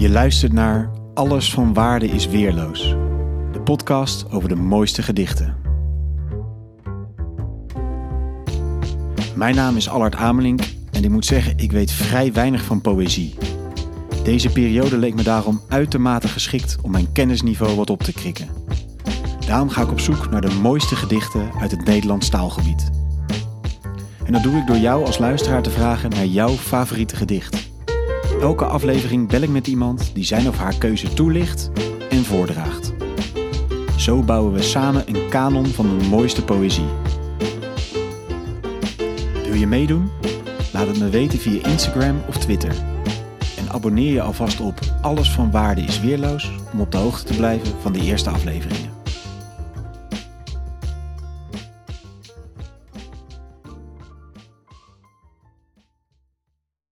Je luistert naar Alles van Waarde is Weerloos, de podcast over de mooiste gedichten. Mijn naam is Allard Amelink en ik moet zeggen, ik weet vrij weinig van poëzie. Deze periode leek me daarom uitermate geschikt om mijn kennisniveau wat op te krikken. Daarom ga ik op zoek naar de mooiste gedichten uit het Nederlands taalgebied. En dat doe ik door jou als luisteraar te vragen naar jouw favoriete gedicht. Elke aflevering bel ik met iemand die zijn of haar keuze toelicht en voordraagt. Zo bouwen we samen een kanon van de mooiste poëzie. Wil je meedoen? Laat het me weten via Instagram of Twitter. En abonneer je alvast op Alles van Waarde is Weerloos om op de hoogte te blijven van de eerste afleveringen.